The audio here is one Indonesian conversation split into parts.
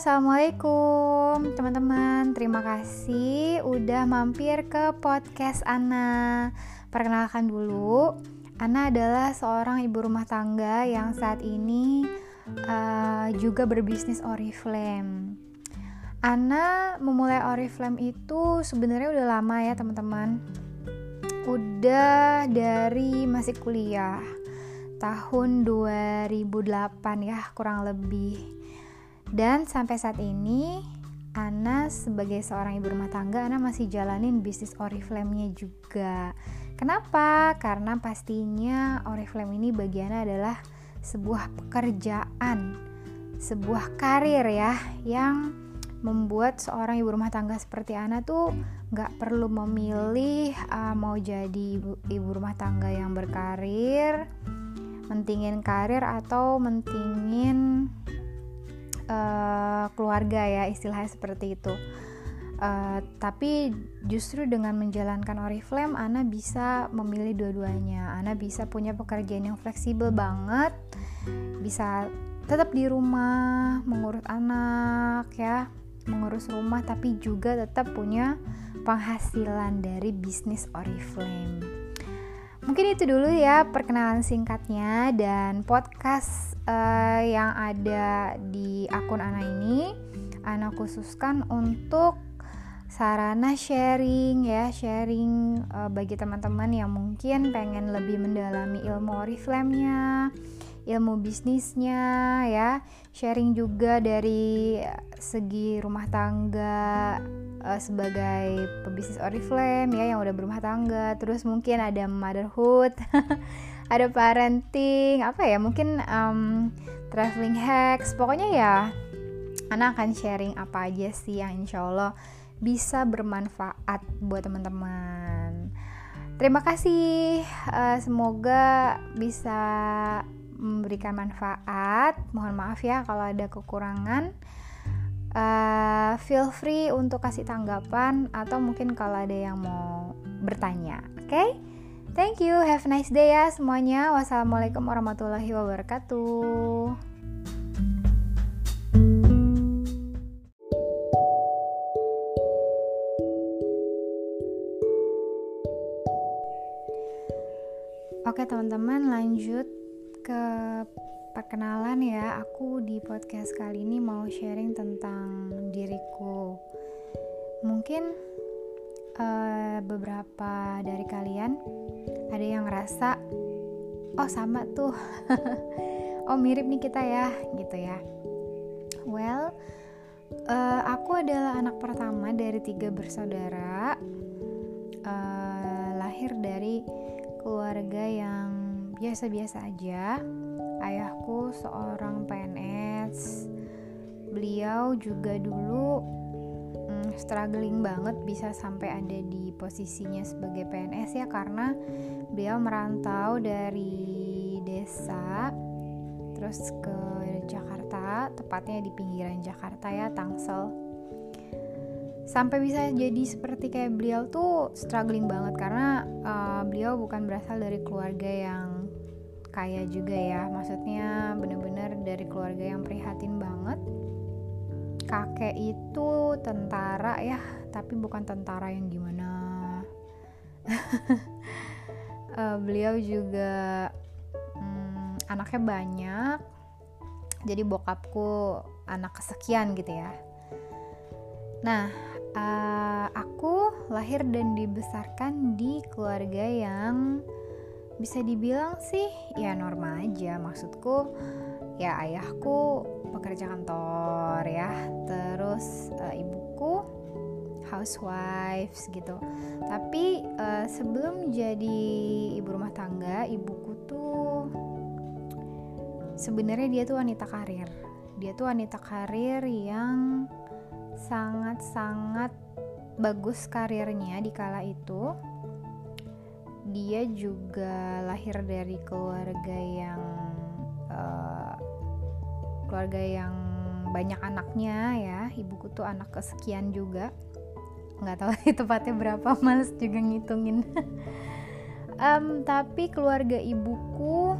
assalamualaikum teman-teman. Terima kasih udah mampir ke podcast Ana. Perkenalkan dulu, Ana adalah seorang ibu rumah tangga yang saat ini uh, juga berbisnis Oriflame. Ana memulai Oriflame itu sebenarnya udah lama ya teman-teman. Udah dari masih kuliah tahun 2008 ya kurang lebih dan sampai saat ini Ana sebagai seorang ibu rumah tangga Ana masih jalanin bisnis Oriflame-nya juga. Kenapa? Karena pastinya Oriflame ini bagi Ana adalah sebuah pekerjaan, sebuah karir ya yang membuat seorang ibu rumah tangga seperti Ana tuh nggak perlu memilih uh, mau jadi ibu, ibu rumah tangga yang berkarir, mentingin karir atau mentingin uh, keluarga ya istilahnya seperti itu. Uh, tapi justru dengan menjalankan Oriflame Ana bisa memilih dua-duanya. Ana bisa punya pekerjaan yang fleksibel banget bisa tetap di rumah mengurus anak ya mengurus rumah tapi juga tetap punya penghasilan dari bisnis Oriflame Mungkin itu dulu ya perkenalan singkatnya dan podcast uh, yang ada di akun Ana ini. Ana khususkan untuk sarana sharing ya sharing uh, bagi teman-teman yang mungkin pengen lebih mendalami ilmu Oriflame-nya ilmu bisnisnya ya. Sharing juga dari segi rumah tangga uh, sebagai pebisnis Oriflame ya yang udah berumah tangga terus mungkin ada motherhood ada parenting apa ya mungkin um, traveling hacks pokoknya ya anak akan sharing apa aja sih yang insya Allah bisa bermanfaat buat teman-teman terima kasih uh, semoga bisa memberikan manfaat. Mohon maaf ya kalau ada kekurangan. Uh, feel free untuk kasih tanggapan atau mungkin kalau ada yang mau bertanya. Oke? Okay? Thank you. Have a nice day ya semuanya. Wassalamualaikum warahmatullahi wabarakatuh. Oke teman-teman lanjut ke perkenalan ya, aku di podcast kali ini mau sharing tentang diriku. Mungkin uh, beberapa dari kalian ada yang ngerasa, oh sama tuh, oh mirip nih kita ya, gitu ya. Well, uh, aku adalah anak pertama dari tiga bersaudara, uh, lahir dari keluarga yang biasa-biasa aja. Ayahku seorang PNS. Beliau juga dulu hmm, struggling banget bisa sampai ada di posisinya sebagai PNS ya karena beliau merantau dari desa terus ke Jakarta, tepatnya di pinggiran Jakarta ya, Tangsel sampai bisa jadi seperti kayak beliau tuh struggling banget karena uh, beliau bukan berasal dari keluarga yang kaya juga ya. Maksudnya bener-bener dari keluarga yang prihatin banget. Kakek itu tentara ya tapi bukan tentara yang gimana. Uh, beliau juga um, anaknya banyak. Jadi bokapku anak kesekian gitu ya. Nah uh, aku lahir dan dibesarkan di keluarga yang bisa dibilang sih ya normal aja. Maksudku ya ayahku pekerja kantor ya. Terus uh, ibuku housewives gitu. Tapi uh, sebelum jadi ibu rumah tangga ibuku tuh sebenarnya dia tuh wanita karir. Dia tuh wanita karir yang sangat-sangat bagus karirnya di kala itu dia juga lahir dari keluarga yang uh, keluarga yang banyak anaknya ya. Ibuku tuh anak kesekian juga. Nggak tahu tepatnya berapa males juga ngitungin. Um, tapi keluarga ibuku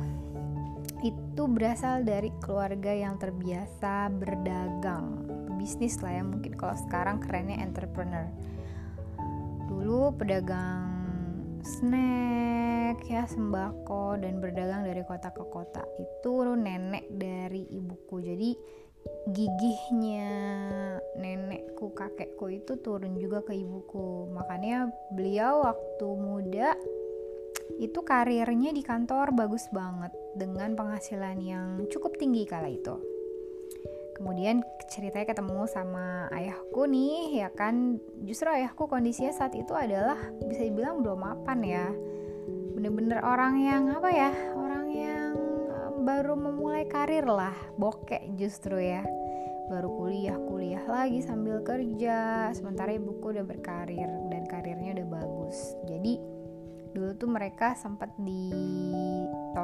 itu berasal dari keluarga yang terbiasa berdagang. Bisnis lah ya mungkin kalau sekarang kerennya entrepreneur. Dulu pedagang snack ya sembako dan berdagang dari kota ke kota. Itu nenek dari ibuku. Jadi gigihnya nenekku kakekku itu turun juga ke ibuku. Makanya beliau waktu muda itu karirnya di kantor bagus banget dengan penghasilan yang cukup tinggi kala itu kemudian ceritanya ketemu sama ayahku nih ya kan? Justru ayahku kondisinya saat itu adalah bisa dibilang belum mapan ya. Bener-bener orang yang apa ya orang yang baru memulai karir lah bokek justru ya. Baru kuliah kuliah lagi sambil kerja sementara ibuku udah berkarir dan karirnya udah bagus. Jadi dulu tuh mereka sempat ditolak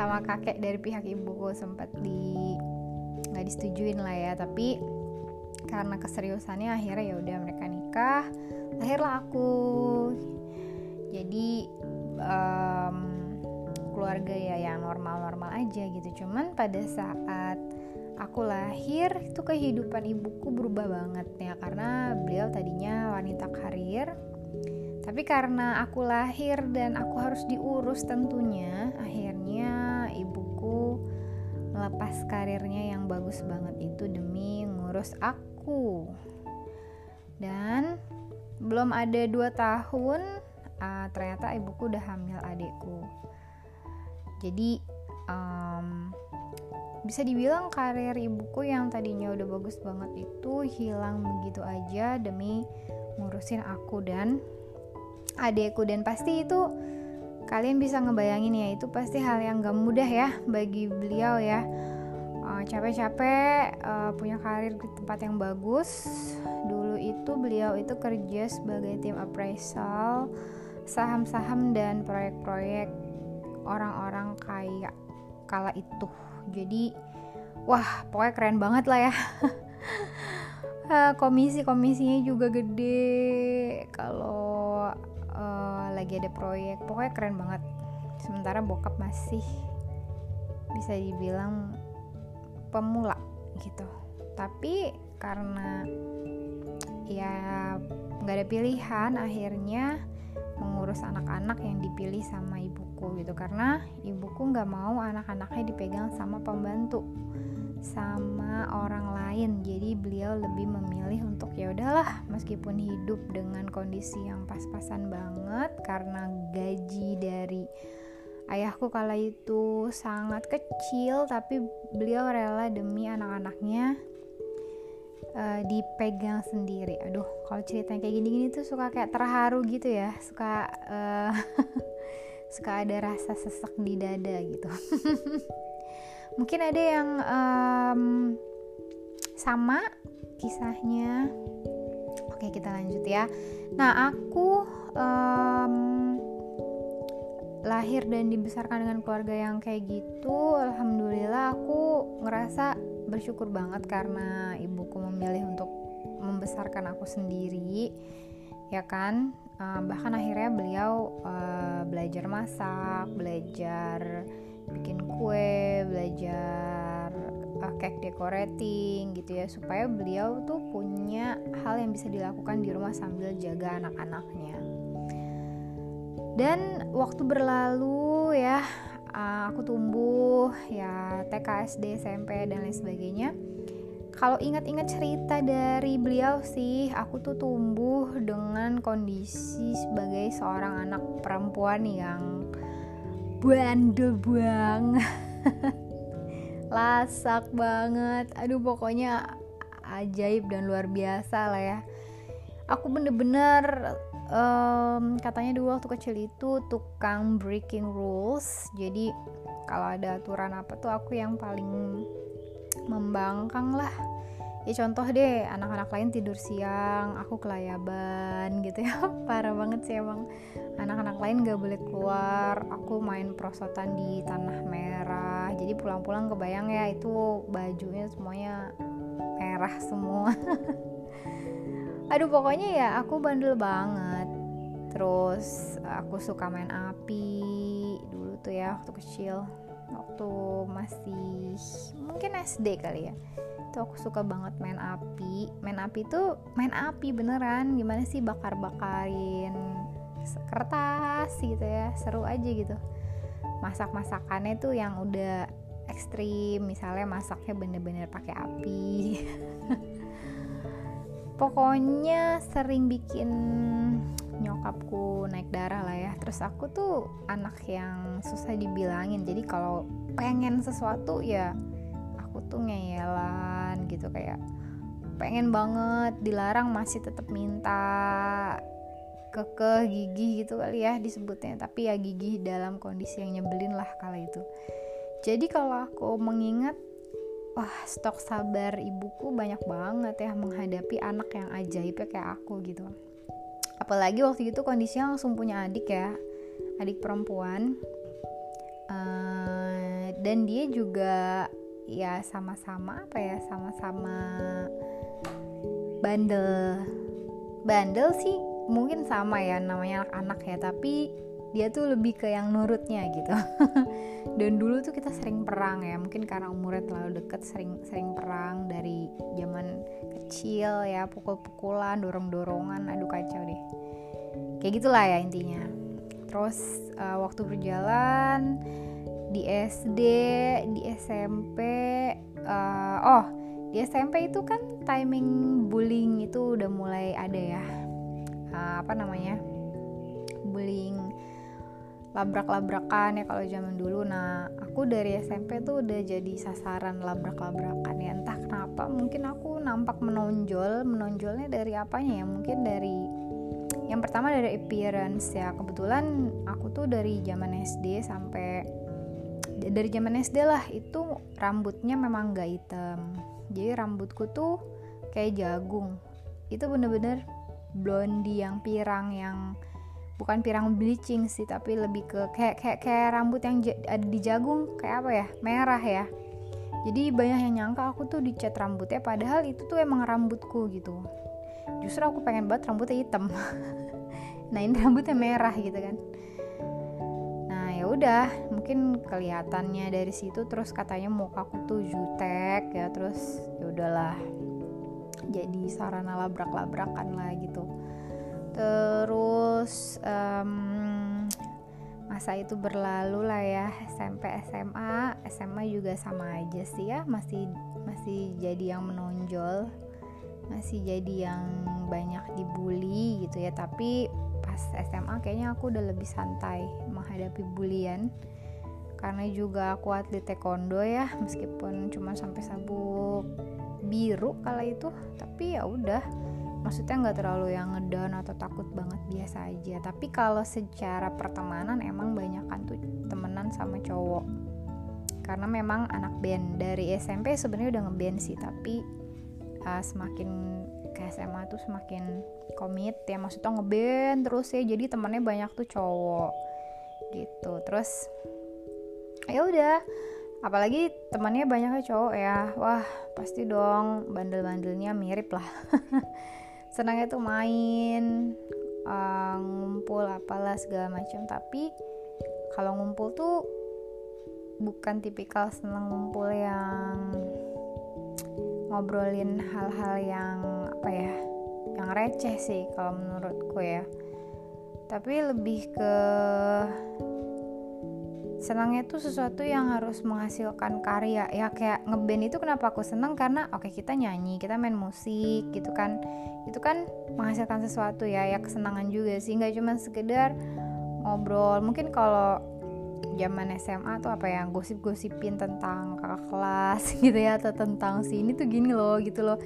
sama kakek dari pihak ibuku sempat di nggak disetujuin lah ya. Tapi karena keseriusannya akhirnya ya udah mereka nikah lahirlah aku. Jadi um, keluarga ya yang normal-normal aja gitu. Cuman pada saat aku lahir itu kehidupan ibuku berubah banget ya. Karena beliau tadinya wanita karir. Tapi karena aku lahir dan aku harus diurus tentunya, akhirnya melepas karirnya yang bagus banget itu demi ngurus aku. Dan belum ada dua tahun, uh, ternyata ibuku udah hamil adikku. Jadi um, bisa dibilang karir ibuku yang tadinya udah bagus banget itu hilang begitu aja demi ngurusin aku dan adekku dan pasti itu kalian bisa ngebayangin ya itu pasti hal yang gak mudah ya bagi beliau ya. Uh, capek-capek uh, punya karir di tempat yang bagus. Dulu itu beliau itu kerja sebagai tim appraisal saham-saham dan proyek-proyek orang-orang kaya kala itu. Jadi wah pokoknya keren banget lah ya. Uh, komisi-komisinya juga gede. Kalau lagi ada proyek pokoknya keren banget. Sementara bokap masih bisa dibilang pemula gitu. Tapi karena ya nggak ada pilihan akhirnya mengurus anak-anak yang dipilih sama ibuku gitu. Karena ibuku nggak mau anak-anaknya dipegang sama pembantu sama orang lain. Jadi beliau lebih memilih untuk ya udahlah meskipun hidup dengan kondisi yang pas-pasan banget karena gaji dari ayahku kala itu sangat kecil tapi beliau rela demi anak-anaknya uh, dipegang sendiri. Aduh kalau ceritanya kayak gini-gini tuh suka kayak terharu gitu ya. Suka uh, suka ada rasa sesek di dada gitu mungkin ada yang um, sama kisahnya. Oke kita lanjut ya. Nah aku um, lahir dan dibesarkan dengan keluarga yang kayak gitu alhamdulillah aku ngerasa bersyukur banget karena ibuku memilih untuk membesarkan aku sendiri ya kan? Uh, bahkan akhirnya beliau uh, belajar masak belajar bikin kue belajar uh, cake decorating gitu ya. Supaya beliau tuh punya hal yang bisa dilakukan di rumah sambil jaga anak-anaknya. Dan waktu berlalu ya uh, aku tumbuh ya TK SD SMP dan lain sebagainya. Kalau ingat-ingat cerita dari beliau sih aku tuh tumbuh dengan kondisi sebagai seorang anak perempuan yang bandel banget. Lasak banget. Aduh pokoknya ajaib dan luar biasa lah ya. Aku bener-bener um, katanya dulu waktu kecil itu tukang breaking rules. Jadi kalau ada aturan apa tuh aku yang paling membangkang lah ya contoh deh anak-anak lain tidur siang aku kelayaban gitu ya. Parah banget sih emang. Anak-anak lain gak boleh keluar aku main prosotan di tanah merah. Jadi pulang-pulang kebayang ya itu bajunya semuanya merah semua. Aduh pokoknya ya aku bandel banget. Terus aku suka main api dulu tuh ya waktu kecil. Waktu masih mungkin SD kali ya tuh aku suka banget main api. Main api tuh main api beneran. Gimana sih bakar bakarin kertas gitu ya. Seru aja gitu. Masak masakannya tuh yang udah ekstrim. Misalnya masaknya bener-bener pakai api. Pokoknya sering bikin nyokapku naik darah lah ya. Terus aku tuh anak yang susah dibilangin. Jadi kalau pengen sesuatu ya aku tuh ngeyelan gitu kayak pengen banget dilarang masih tetap minta kekeh gigi gitu kali ya disebutnya. Tapi ya gigi dalam kondisi yang nyebelin lah kala itu. Jadi kalau aku mengingat wah stok sabar ibuku banyak banget ya menghadapi anak yang ajaib ya kayak aku gitu. Apalagi waktu itu kondisinya langsung punya adik ya adik perempuan. Uh, dan dia juga ya sama-sama apa ya sama-sama bandel. Bandel sih mungkin sama ya namanya anak-anak ya tapi dia tuh lebih ke yang nurutnya gitu. Dan dulu tuh kita sering perang ya mungkin karena umurnya terlalu deket sering sering perang dari zaman kecil ya pukul-pukulan dorong-dorongan aduh kacau deh. Kayak gitulah ya intinya. Terus uh, waktu berjalan di SD di SMP uh, eh, oh di SMP itu kan timing bullying itu udah mulai ada ya. Uh, apa namanya? Bullying labrak-labrakan ya kalau zaman dulu. Nah aku dari SMP tuh udah jadi sasaran labrak-labrakan ya. Entah kenapa mungkin aku nampak menonjol. Menonjolnya dari apanya ya? Mungkin dari yang pertama dari appearance ya. Kebetulan aku tuh dari zaman SD sampai dari zaman SD lah itu rambutnya memang gak hitam. Jadi rambutku tuh kayak jagung. Itu bener-bener blondie yang pirang yang bukan pirang bleaching sih tapi lebih ke kayak kayak kayak rambut yang ada di jagung kayak apa ya merah ya. Jadi banyak yang nyangka aku tuh dicat rambutnya padahal itu tuh emang rambutku gitu. Justru aku pengen banget rambutnya hitam. Nah ini rambutnya merah gitu kan udah mungkin kelihatannya dari situ terus katanya muka aku tuh jutek ya terus ya udahlah jadi sarana labrak-labrakan lah gitu. Terus um, masa itu berlalu lah ya SMP SMA SMA juga sama aja sih ya masih masih jadi yang menonjol masih jadi yang banyak dibully gitu ya tapi pas SMA kayaknya aku udah lebih santai menghadapi bulian. Karena juga aku atlet taekwondo ya meskipun cuma sampai sabuk biru kala itu. Tapi ya udah maksudnya nggak terlalu yang ngedown atau takut banget biasa aja. Tapi kalau secara pertemanan emang banyak kan tuh temenan sama cowok. Karena memang anak band dari SMP sebenarnya udah ngeband sih tapi uh, semakin ke SMA tuh semakin komit ya maksudnya ngeband terus ya jadi temennya banyak tuh cowok gitu. Terus ya udah apalagi temannya banyaknya cowok ya wah pasti dong bandel-bandelnya mirip lah. Senangnya tuh main uh, ngumpul apalah segala macam tapi kalau ngumpul tuh bukan tipikal senang ngumpul yang ngobrolin hal-hal yang apa ya yang receh sih kalau menurutku ya. Tapi lebih ke senangnya tuh sesuatu yang harus menghasilkan karya. Ya kayak ngeband itu kenapa aku senang karena oke okay, kita nyanyi kita main musik gitu kan. Itu kan menghasilkan sesuatu ya ya kesenangan juga sih. Nggak cuma sekedar ngobrol. Mungkin kalau zaman SMA tuh apa ya gosip-gosipin tentang kakak kelas gitu ya atau tentang si ini tuh gini loh gitu loh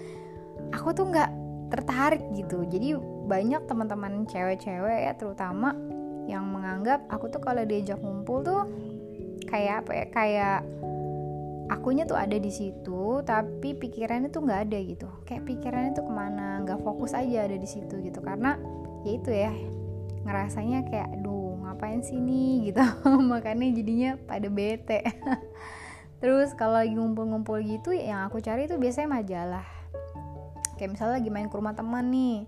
aku tuh nggak tertarik gitu. Jadi banyak teman-teman cewek-cewek ya terutama yang menganggap aku tuh kalau diajak ngumpul tuh kayak apa ya kayak akunya tuh ada di situ tapi pikirannya tuh nggak ada gitu. Kayak pikirannya tuh ke mana nggak fokus aja ada di situ gitu. Karena ya itu ya ngerasanya kayak aduh ngapain sih nih? gitu. Makanya jadinya pada bete. Terus kalau lagi ngumpul-ngumpul gitu yang aku cari itu biasanya majalah kayak misalnya lagi main ke rumah teman nih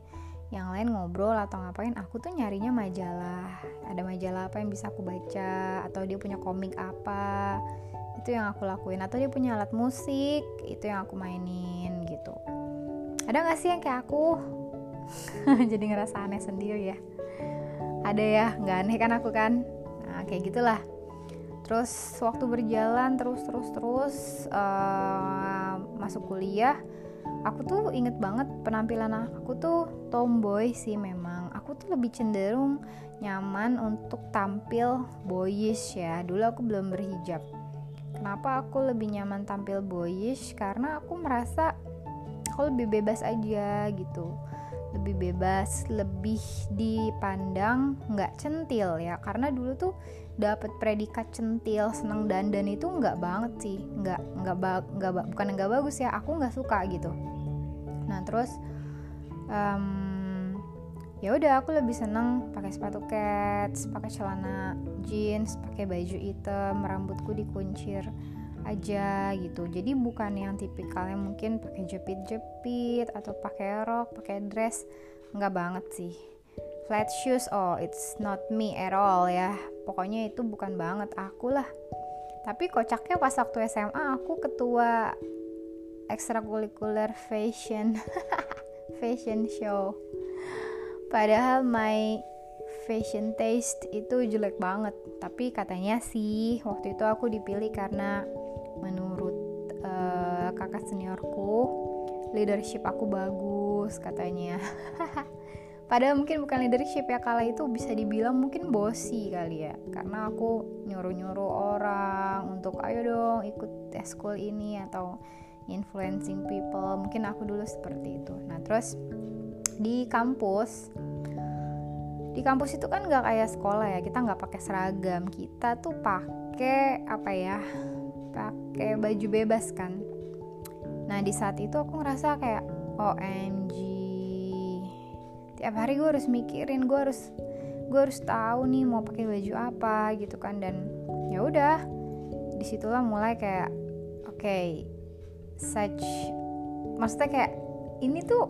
yang lain ngobrol atau ngapain aku tuh nyarinya majalah. Ada majalah apa yang bisa aku baca atau dia punya komik apa. Itu yang aku lakuin atau dia punya alat musik itu yang aku mainin gitu. Ada gak sih yang kayak aku? Jadi ngerasa aneh sendiri ya. Ada ya nggak aneh kan aku kan? Nah kayak gitulah. Terus waktu berjalan terus terus terus uh, masuk kuliah aku tuh inget banget penampilan aku tuh tomboy sih memang. Aku tuh lebih cenderung nyaman untuk tampil boyish ya. Dulu aku belum berhijab. Kenapa aku lebih nyaman tampil boyish? Karena aku merasa aku lebih bebas aja gitu lebih bebas, lebih dipandang nggak centil ya. Karena dulu tuh dapat predikat centil seneng dandan itu nggak banget sih. Nggak nggak nggak bukan nggak bagus ya aku nggak suka gitu. Nah terus um, ya udah aku lebih seneng pakai sepatu cats pakai celana jeans pakai baju hitam rambutku dikuncir aja gitu. Jadi bukan yang tipikalnya mungkin pakai jepit-jepit atau pakai rok pakai dress. Nggak banget sih. Flat shoes oh it's not me at all ya. Pokoknya itu bukan banget aku lah. Tapi kocaknya pas waktu SMA aku ketua ekstrakurikuler fashion fashion show. Padahal my fashion taste itu jelek banget. Tapi katanya sih waktu itu aku dipilih karena menurut uh, kakak seniorku leadership aku bagus katanya. Padahal mungkin bukan leadership ya kala itu bisa dibilang mungkin bosi kali ya. Karena aku nyuruh-nyuruh orang untuk ayo dong ikut school ini atau influencing people. Mungkin aku dulu seperti itu. Nah terus di kampus di kampus itu kan nggak kayak sekolah ya. Kita nggak pakai seragam. Kita tuh pakai apa ya pakai baju bebas kan. Nah di saat itu aku ngerasa kayak OMG tiap hari gue harus mikirin gue harus gue harus tahu nih mau pakai baju apa gitu kan. Dan ya udah di situlah mulai kayak oke okay, such maksudnya kayak ini tuh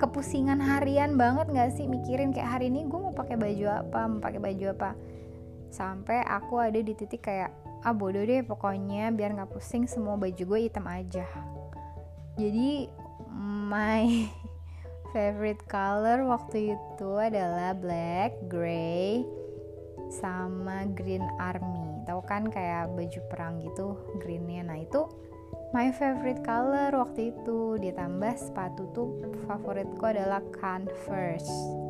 kepusingan harian banget gak sih mikirin kayak hari ini gue mau pakai baju apa mau pakai baju apa. Sampai aku ada di titik kayak ah bodoh deh pokoknya biar nggak pusing semua baju gue hitam aja jadi my favorite color waktu itu adalah black, grey, sama green army. Tahu kan kayak baju perang gitu greennya. Nah itu my favorite color waktu itu. Ditambah sepatu tuh favoritku adalah Converse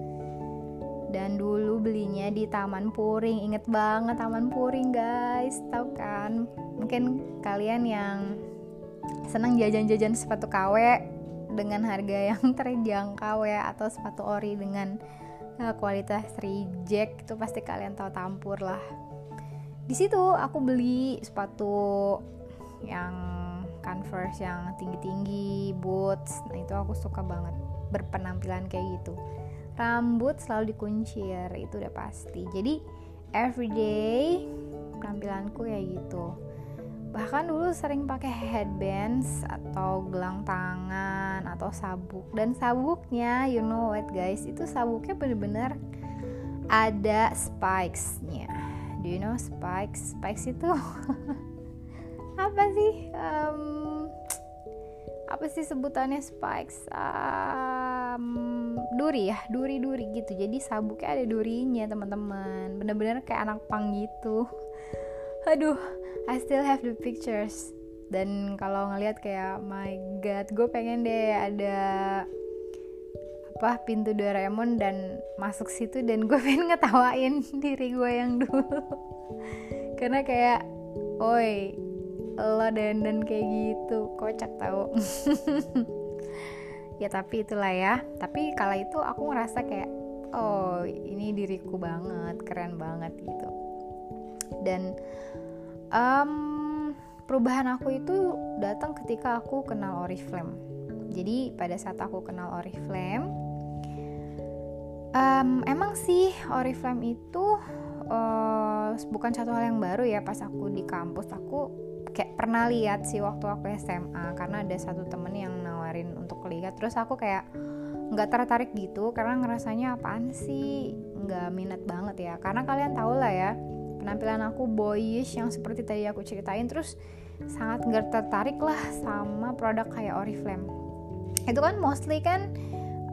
dan dulu belinya di Taman Puring. Inget banget Taman Puring guys. Tahu kan? Mungkin kalian yang senang jajan-jajan sepatu KW dengan harga yang terjangkau ya atau sepatu ori dengan uh, kualitas reject itu pasti kalian tahu tampur lah. Di situ aku beli sepatu yang Converse yang tinggi-tinggi boots. Nah itu aku suka banget berpenampilan kayak gitu rambut selalu dikuncir itu udah pasti. Jadi everyday penampilanku kayak gitu. Bahkan dulu sering pakai headbands atau gelang tangan atau sabuk. Dan sabuknya you know what guys itu sabuknya bener-bener ada spikesnya. Do you know spikes? Spikes itu apa sih? Um, apa sih sebutannya? Spikes um, duri ya? Duri duri gitu. Jadi sabuknya ada durinya teman-teman. Bener-bener kayak anak pang gitu. Aduh I still have the pictures. Dan kalau ngelihat kayak my god gue pengen deh ada apa pintu Doraemon dan masuk situ dan gue pengen ngetawain diri gue yang dulu. Karena kayak oi lo dan kayak gitu. Kocak tau. Ya tapi itulah ya. Tapi kala itu aku ngerasa kayak oh ini diriku banget keren banget gitu. Dan um, perubahan aku itu datang ketika aku kenal Oriflame. Jadi pada saat aku kenal Oriflame um, emang sih Oriflame itu uh, bukan satu hal yang baru ya pas aku di kampus. Aku kayak pernah lihat sih waktu aku SMA karena ada satu temen yang nawarin untuk lihat terus aku kayak nggak tertarik gitu karena ngerasanya apaan sih? Nggak minat banget ya. Karena kalian tau lah ya penampilan aku boyish yang seperti tadi aku ceritain terus sangat nggak tertarik lah sama produk kayak Oriflame. Itu kan mostly kan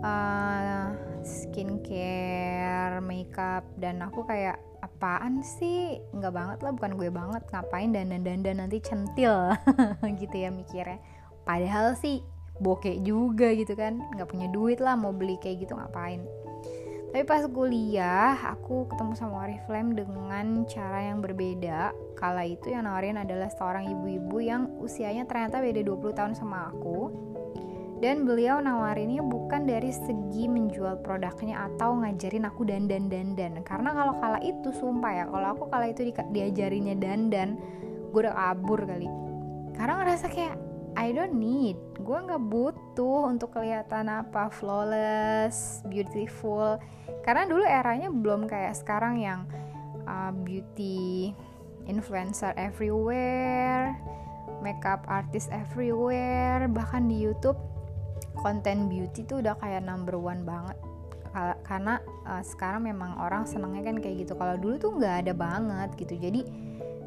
uh, skincare, makeup dan aku kayak apaan sih? Nggak banget lah bukan gue banget. Ngapain dan dan dan nanti centil? Gitu ya mikirnya. Padahal sih bokeh juga gitu kan. Nggak punya duit lah mau beli kayak gitu ngapain? Tapi pas kuliah aku ketemu sama Oriflame dengan cara yang berbeda. Kala itu yang nawarin adalah seorang ibu-ibu yang usianya ternyata beda 20 tahun sama aku dan beliau nawarinnya bukan dari segi menjual produknya atau ngajarin aku dandan dandan karena kalau kala itu sumpah ya kalau aku kala itu di, diajarinnya dandan gue udah kabur kali. Karena ngerasa kayak I don't need. Gue nggak butuh untuk kelihatan apa flawless beautiful. Karena dulu eranya belum kayak sekarang yang uh, beauty influencer everywhere makeup artist everywhere bahkan di YouTube konten beauty tuh udah kayak number one banget. Karena uh, sekarang memang orang senengnya kan kayak gitu. Kalau dulu tuh nggak ada banget gitu. Jadi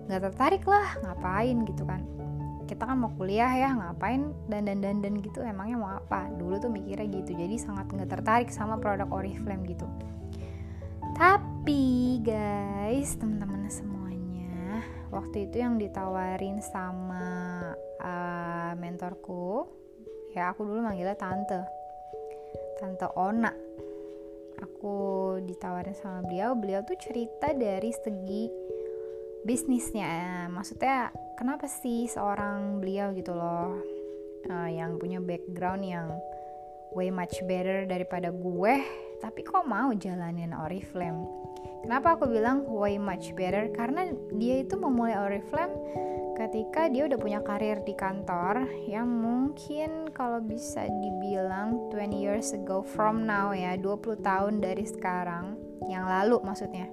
nggak tertarik lah ngapain gitu kan. Kita kan mau kuliah ya ngapain dan dan dan dan gitu emangnya mau apa? Dulu tuh mikirnya gitu. Jadi sangat nggak tertarik sama produk Oriflame gitu. Tapi guys teman-teman semuanya waktu itu yang ditawarin sama uh, mentorku ya aku dulu manggilnya tante. Tante Ona. Aku ditawarin sama beliau beliau tuh cerita dari segi bisnisnya. Maksudnya kenapa sih seorang beliau gitu loh uh, yang punya background yang way much better daripada gue tapi kok mau jalanin Oriflame? Kenapa aku bilang way much better? Karena dia itu memulai Oriflame ketika dia udah punya karir di kantor yang mungkin kalau bisa dibilang 20 years ago from now ya 20 tahun dari sekarang yang lalu maksudnya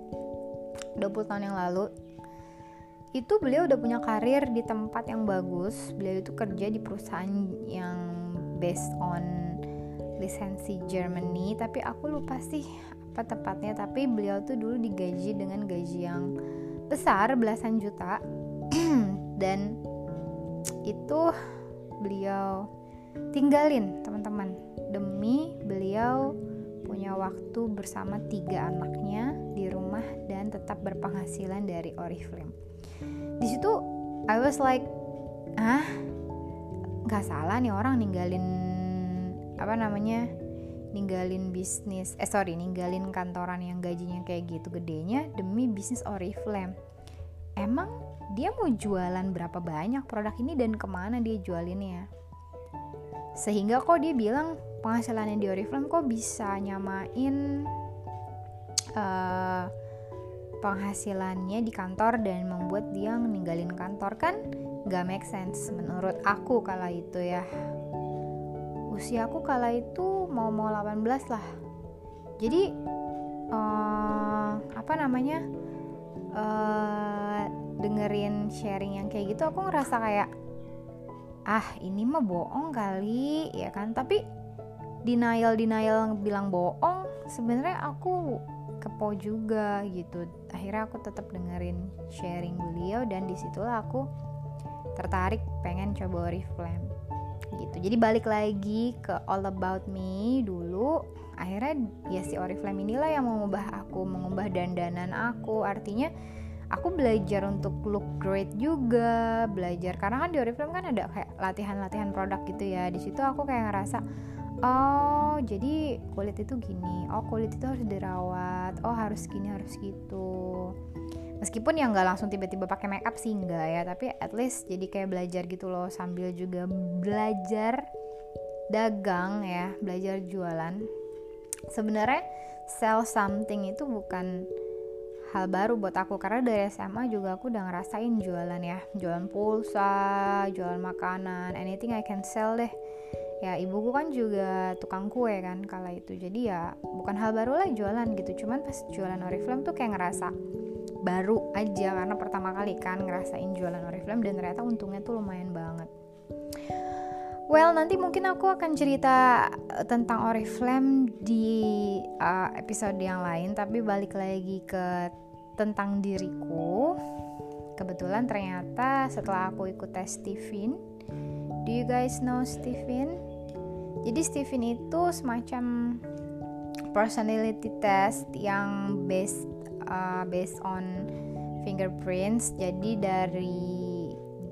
20 tahun yang lalu itu beliau udah punya karir di tempat yang bagus. Beliau itu kerja di perusahaan yang based on lisensi Germany. Tapi aku lupa sih apa tepatnya tapi beliau tuh dulu digaji dengan gaji yang besar belasan juta dan itu beliau tinggalin teman-teman. Demi beliau punya waktu bersama tiga anaknya di rumah dan tetap berpenghasilan dari Oriflame. Di situ I was like, ah, nggak salah nih orang ninggalin apa namanya ninggalin bisnis eh sorry ninggalin kantoran yang gajinya kayak gitu gedenya demi bisnis Oriflame emang dia mau jualan berapa banyak produk ini dan ke mana dia jualinnya? Sehingga kok dia bilang penghasilannya di Oriflame kok bisa nyamain uh, penghasilannya di kantor dan membuat dia ninggalin kantor. Kan gak make sense menurut aku kala itu ya. Usia aku kala itu mau mau 18 lah. Jadi uh, apa namanya uh, dengerin sharing yang kayak gitu aku ngerasa kayak ah ini mah bohong kali ya kan? Tapi denial denial bilang bohong sebenarnya aku kepo juga gitu. Akhirnya aku tetap dengerin sharing beliau dan di situlah aku tertarik pengen coba Oriflame gitu. Jadi balik lagi ke All About Me dulu. Akhirnya ya si Oriflame inilah yang mengubah aku mengubah dandanan aku. Artinya aku belajar untuk look great juga belajar. Karena kan di Oriflame kan ada kayak latihan-latihan produk gitu ya. Di situ aku kayak ngerasa oh jadi kulit itu gini. Oh kulit itu harus dirawat. Oh harus gini harus gitu meskipun ya nggak langsung tiba-tiba pakai makeup sih enggak ya tapi at least jadi kayak belajar gitu loh sambil juga belajar dagang ya belajar jualan. Sebenarnya sell something itu bukan hal baru buat aku karena dari SMA juga aku udah ngerasain jualan ya. Jualan pulsa jualan makanan anything I can sell deh. Ya ibuku kan juga tukang kue kan kala itu. Jadi ya bukan hal baru lah jualan gitu. Cuman pas jualan Oriflame tuh kayak ngerasa baru aja karena pertama kali kan ngerasain jualan Oriflame dan ternyata untungnya tuh lumayan banget. Well, nanti mungkin aku akan cerita eh, tentang Oriflame di uh, episode yang lain, tapi balik lagi ke tentang diriku. Kebetulan ternyata setelah aku ikut tes Stephen do you guys know Stephen? Jadi Stephen itu semacam personality test yang based uh, based on fingerprints. Jadi dari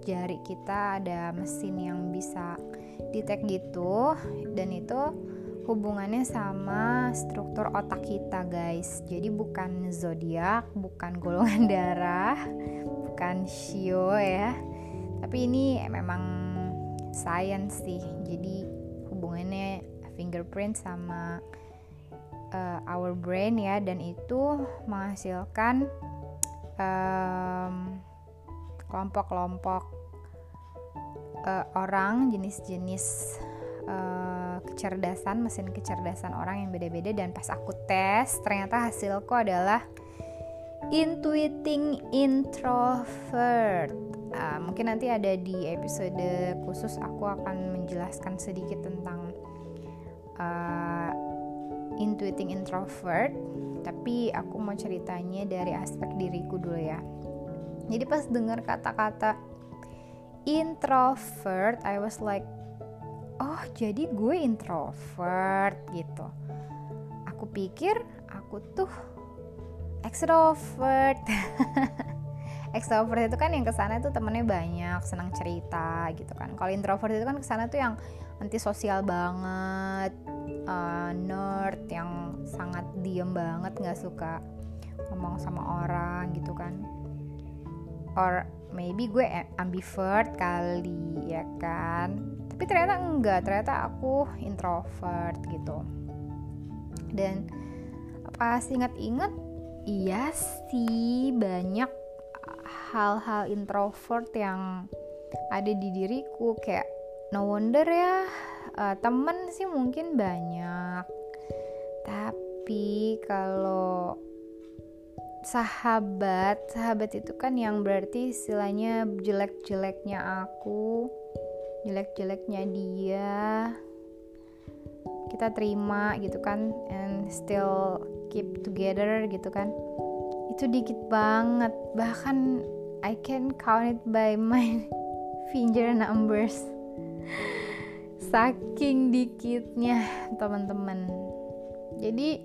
jari kita ada mesin yang bisa detect gitu. Dan itu hubungannya sama struktur otak kita guys. Jadi bukan zodiak bukan golongan darah bukan shio ya. Tapi ini memang science sih. Jadi hubungannya fingerprint sama uh, our brain ya dan itu menghasilkan kelompok-kelompok uh, orang jenis-jenis uh, kecerdasan mesin kecerdasan orang yang beda-beda. Dan pas aku tes ternyata hasilku adalah intuiting introvert. Uh, mungkin nanti ada di episode khusus aku akan menjelaskan sedikit tentang uh, intuiting introvert tapi aku mau ceritanya dari aspek diriku dulu ya. Jadi pas dengar kata-kata introvert I was like oh jadi gue introvert gitu. Aku pikir aku tuh extrovert. Extrovert itu kan yang ke sana tuh temennya banyak senang cerita gitu kan. Kalau introvert itu kan ke sana tuh yang anti sosial banget uh, nerd yang sangat diem banget nggak suka ngomong sama orang gitu kan. Or maybe gue ambivert kali ya kan? Tapi ternyata enggak ternyata aku introvert gitu. Dan pas ingat-ingat iya sih banyak hal-hal introvert yang ada di diriku. Kayak no wonder ya. Uh, temen sih mungkin banyak. Tapi kalau sahabat sahabat itu kan yang berarti istilahnya jelek-jeleknya aku jelek-jeleknya dia. Kita terima gitu kan and still keep together gitu kan. Itu dikit banget. Bahkan I can count it by my finger numbers saking dikitnya teman-teman. Jadi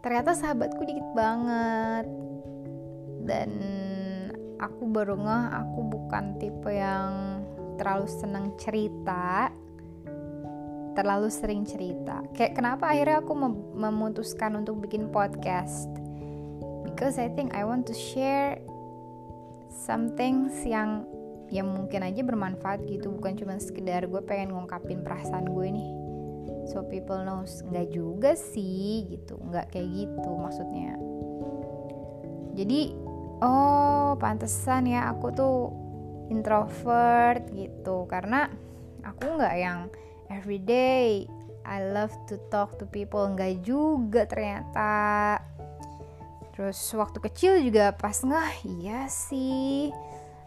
ternyata sahabatku dikit banget. Dan aku baru ngeh aku bukan tipe yang terlalu seneng cerita. Terlalu sering cerita. Kayak kenapa akhirnya aku memutuskan untuk bikin podcast? Because I think I want to share some things yang yang mungkin aja bermanfaat gitu. Bukan cuma sekedar gue pengen ngungkapin perasaan gue nih. So people knows. Nggak juga sih gitu. Nggak kayak gitu maksudnya. Jadi oh pantesan ya aku tuh introvert gitu. Karena aku nggak yang everyday I love to talk to people. Nggak juga ternyata. Terus waktu kecil juga pas nggak iya sih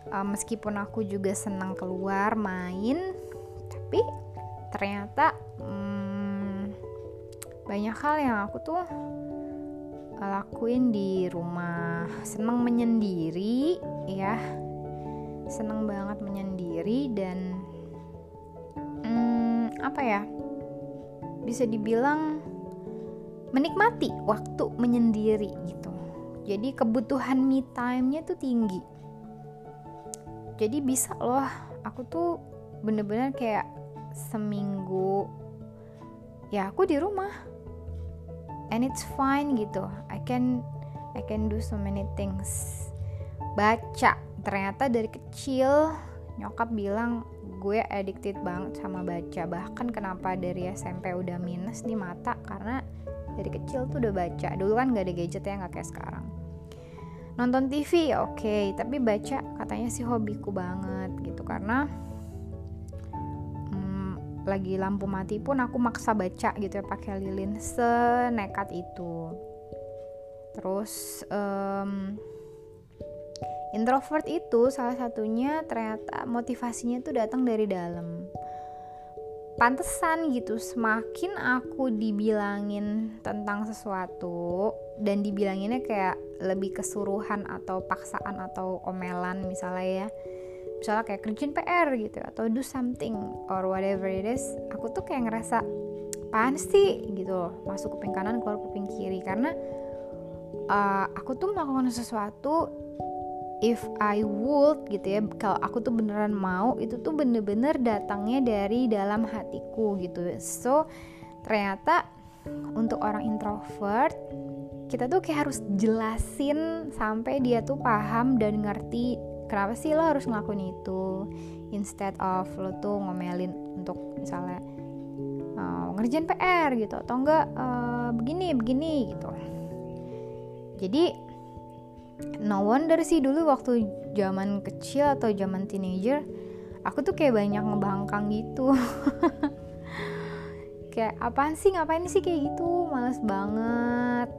uh, meskipun aku juga senang keluar main tapi ternyata hmm, banyak hal yang aku tuh lakuin di rumah. Seneng menyendiri ya. Seneng banget menyendiri dan hmm, apa ya bisa dibilang menikmati waktu menyendiri gitu. Jadi kebutuhan me time-nya tuh tinggi jadi bisa loh aku tuh bener-bener kayak seminggu ya aku di rumah. And it's fine gitu. I can I can do so many things. Baca ternyata dari kecil nyokap bilang gue addicted banget sama baca. Bahkan kenapa dari SMP udah minus di mata? Karena dari kecil tuh udah baca. Dulu kan gak ada gadget ya nggak kayak sekarang nonton TV ya oke okay, tapi baca katanya sih hobiku banget gitu karena lagi lampu mati pun aku maksa baca gitu ya pakai lilin senekat itu. Terus um, introvert itu salah satunya ternyata motivasinya tuh datang dari dalam pantesan gitu semakin aku dibilangin tentang sesuatu dan dibilanginnya kayak lebih kesuruhan atau paksaan atau omelan misalnya ya. Misalnya kayak kerjain PR gitu atau do something or whatever it is aku tuh kayak ngerasa apaan sih? gitu loh masuk kuping kanan keluar kuping kiri karena uh, aku tuh melakukan sesuatu if I would gitu ya kalau aku tuh beneran mau itu tuh bener-bener datangnya dari dalam hatiku gitu. So ternyata untuk orang introvert kita tuh kayak harus jelasin sampai dia tuh paham dan ngerti kenapa sih lo harus ngelakuin itu. Instead of lo tuh ngomelin untuk misalnya uh, ngerjain PR gitu atau enggak uh, begini begini gitu. Jadi no wonder sih dulu waktu zaman kecil atau zaman teenager aku tuh kayak banyak ngebangkang gitu. Kayak apaan sih? Ngapain sih kayak gitu? Males banget.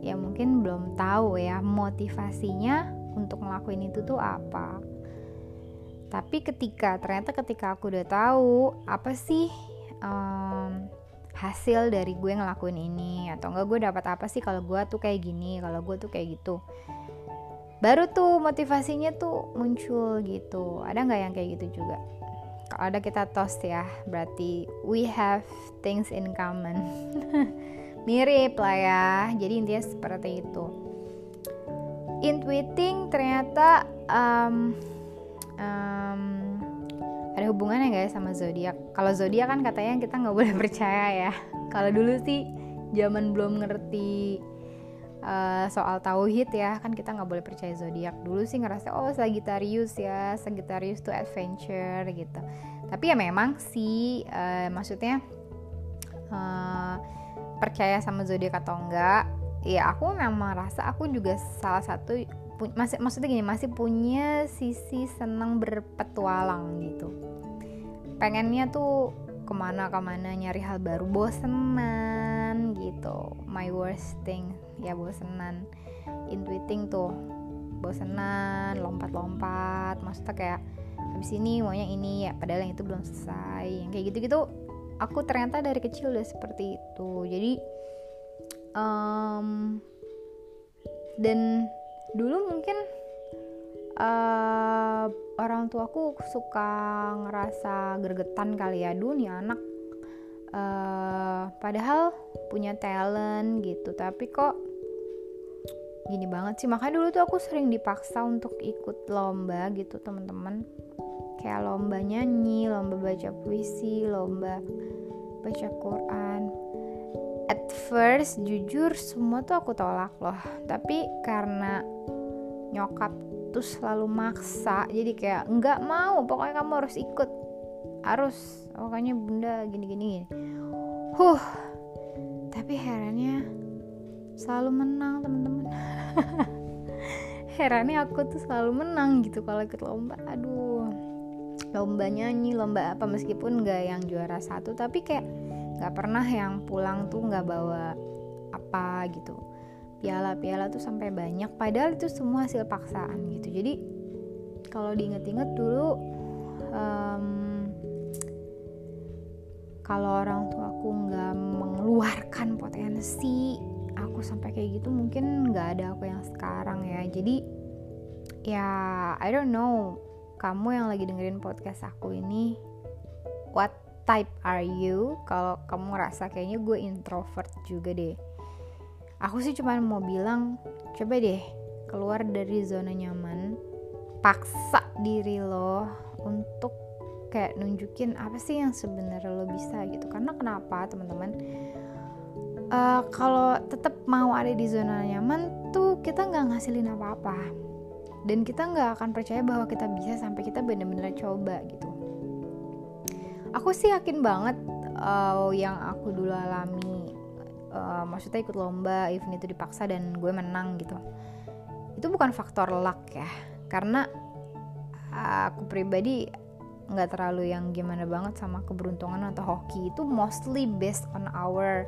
Ya mungkin belum tahu ya motivasinya untuk ngelakuin itu tuh apa. Tapi ketika ternyata ketika aku udah tahu apa sih um, hasil dari gue ngelakuin ini atau enggak gue dapat apa sih kalau gue tuh kayak gini kalau gue tuh kayak gitu baru tuh motivasinya tuh muncul gitu. Ada nggak yang kayak gitu juga? Kalau ada kita toast ya. Berarti we have things in common. Mirip lah ya. Jadi intinya seperti itu. Intuiting ternyata um, um, ada hubungannya guys sama zodiak? Kalau zodiak kan katanya kita nggak boleh percaya ya. Kalau dulu sih zaman belum ngerti uh, soal tauhid ya kan kita nggak boleh percaya zodiak. Dulu sih ngerasa oh Sagittarius ya Sagittarius tuh adventure gitu. Tapi ya memang sih uh, maksudnya uh, percaya sama zodiak atau enggak ya aku memang merasa aku juga salah satu masih maksudnya gini masih punya sisi senang berpetualang gitu. Pengennya tuh ke mana ke mana nyari hal baru. Bosenan gitu. My worst thing. Ya bosenan. Intuiting tuh. Bosenan lompat-lompat. Maksudnya kayak habis ini maunya ini ya. Padahal yang itu belum selesai. Yang kayak gitu-gitu aku ternyata dari kecil udah seperti itu. Jadi um, dan dulu mungkin uh, orang tuaku suka ngerasa gergetan kali ya. Dunia anak. Uh, padahal punya talent gitu. Tapi kok gini banget sih. Makanya dulu tuh aku sering dipaksa untuk ikut lomba gitu teman-teman. Kayak lomba nyanyi lomba baca puisi lomba baca Quran. At first jujur semua tuh aku tolak loh. Tapi karena nyokap tuh selalu maksa. Jadi kayak nggak mau pokoknya kamu harus ikut. Harus pokoknya bunda gini-gini huh tapi herannya selalu menang teman-teman. Herannya aku tuh selalu menang gitu kalau ikut lomba. Aduh lomba nyanyi lomba apa meskipun nggak yang juara satu tapi kayak nggak pernah yang pulang tuh nggak bawa apa gitu piala-piala tuh sampai banyak padahal itu semua hasil paksaan gitu. Jadi kalau diinget-inget dulu um, kalau orang tua aku nggak mengeluarkan potensi aku sampai kayak gitu mungkin nggak ada aku yang sekarang ya. Jadi ya I don't know. Kamu yang lagi dengerin podcast aku ini what type are you? Kalau kamu ngerasa kayaknya gue introvert juga deh aku sih cuma mau bilang coba deh keluar dari zona nyaman paksa diri lo untuk kayak nunjukin apa sih yang sebenarnya lo bisa gitu. Karena kenapa teman-teman? Uh, kalau tetap mau ada di zona nyaman tuh kita nggak ngasilin apa-apa. Dan kita nggak akan percaya bahwa kita bisa sampai kita bener-bener coba gitu. Aku sih yakin banget uh, yang aku dulu alami uh, maksudnya ikut lomba event itu dipaksa dan gue menang gitu. Itu bukan faktor luck ya karena aku pribadi nggak terlalu yang gimana banget sama keberuntungan atau hoki. Itu mostly based on our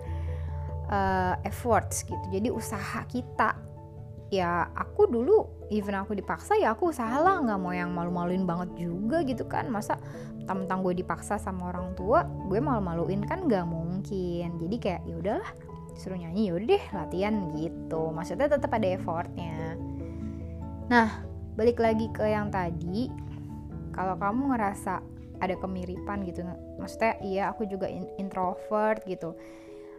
uh, efforts gitu. Jadi usaha kita. Ya aku dulu even aku dipaksa ya aku salah nggak mau yang malu-maluin banget juga gitu kan. Masa tentang gue dipaksa sama orang tua gue malu-maluin kan nggak mungkin. Jadi kayak ya udahlah suruh nyanyi yaudah deh latihan gitu. Maksudnya tetap ada effortnya. Nah balik lagi ke yang tadi. Kalau kamu ngerasa ada kemiripan gitu maksudnya iya aku juga introvert gitu.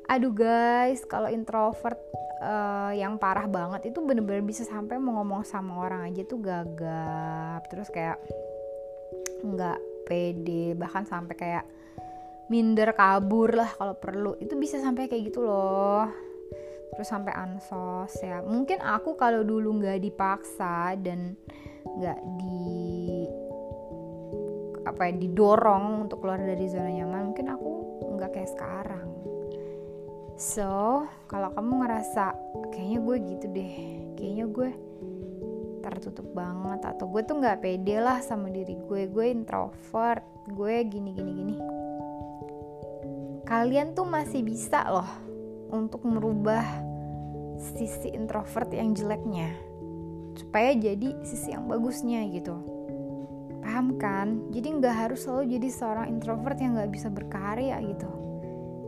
Aduh guys kalau introvert uh, yang parah banget itu bener-bener bisa sampai mau ngomong sama orang aja tuh gagap. Terus kayak nggak pede bahkan sampai kayak minder kabur lah kalau perlu. Itu bisa sampai kayak gitu loh. Terus sampai ansos ya. Mungkin aku kalau dulu nggak dipaksa dan nggak di apa ya didorong untuk keluar dari zona nyaman mungkin aku nggak kayak sekarang. So, kalau kamu ngerasa kayaknya gue gitu deh, kayaknya gue tertutup banget atau gue tuh nggak pede lah sama diri gue, gue introvert, gue gini gini gini. Kalian tuh masih bisa loh untuk merubah sisi introvert yang jeleknya. Supaya jadi sisi yang bagusnya gitu. Paham kan? Jadi nggak harus selalu jadi seorang introvert yang nggak bisa berkarya gitu.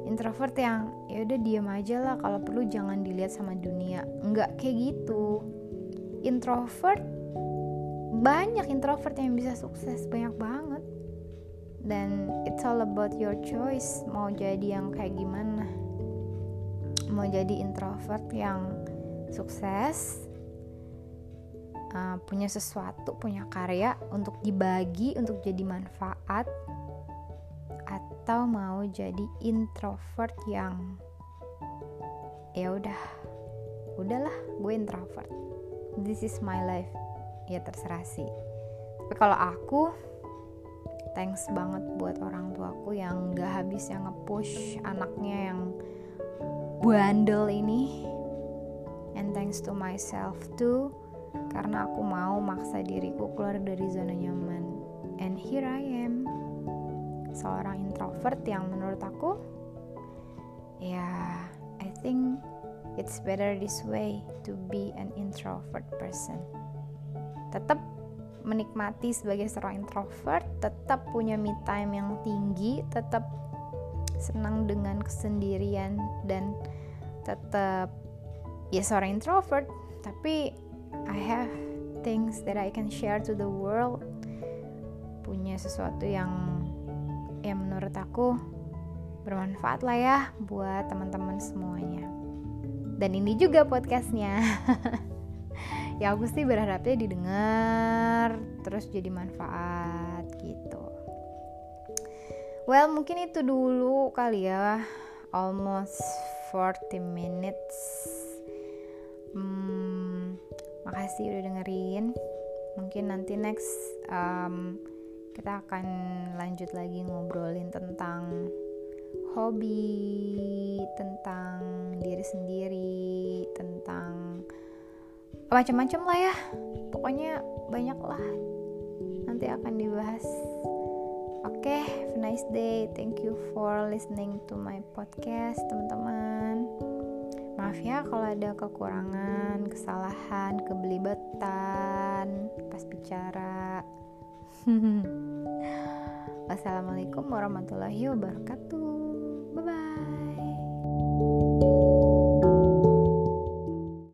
Introvert yang ya udah diam aja lah kalau perlu jangan dilihat sama dunia. Nggak kayak gitu. Introvert banyak introvert yang bisa sukses banyak banget dan it's all about your choice mau jadi yang kayak gimana. Mau jadi introvert yang sukses uh, punya sesuatu punya karya untuk dibagi untuk jadi manfaat atau mau jadi introvert yang ya udah udahlah gue introvert. This is my life. Ya terserah sih. Tapi kalau aku thanks banget buat orang tuaku yang gak habis yang nge-push anaknya yang bandel ini. And thanks to myself too karena aku mau maksa diriku keluar dari zona nyaman. And here I am seorang introvert yang menurut aku ya I think it's better this way to be an introvert person. Tetap menikmati sebagai seorang introvert tetap punya me time yang tinggi tetap senang dengan kesendirian dan tetap ya seorang introvert tapi I have things that I can share to the world punya sesuatu yang yang menurut aku bermanfaat lah ya buat teman-teman semuanya. Dan ini juga podcastnya. ya aku sih berharapnya didengar terus jadi manfaat gitu. Well mungkin itu dulu kali ya almost 40 minutes. Hmm, makasih udah dengerin. Mungkin nanti next um, kita akan lanjut lagi ngobrolin tentang hobi, tentang diri sendiri, tentang macam-macam lah ya. Pokoknya banyak lah. Nanti akan dibahas. Oke, okay, nice day. Thank you for listening to my podcast, teman-teman. Maaf ya kalau ada kekurangan, kesalahan, kebelibetan pas bicara. Wassalamualaikum warahmatullahi wabarakatuh. Bye bye.